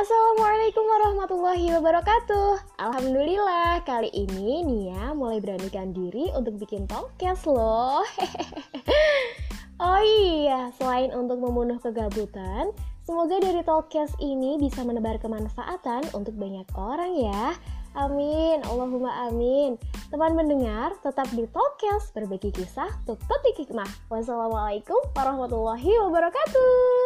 Assalamualaikum warahmatullahi wabarakatuh. Alhamdulillah kali ini Nia mulai beranikan diri untuk bikin podcast loh. Oh iya, selain untuk membunuh kegabutan Semoga dari Talkcast ini bisa menebar kemanfaatan untuk banyak orang ya. Amin, Allahumma amin. Teman mendengar, tetap di Talkcast Berbagi kisah tutup petik hikmah. Wassalamualaikum warahmatullahi wabarakatuh.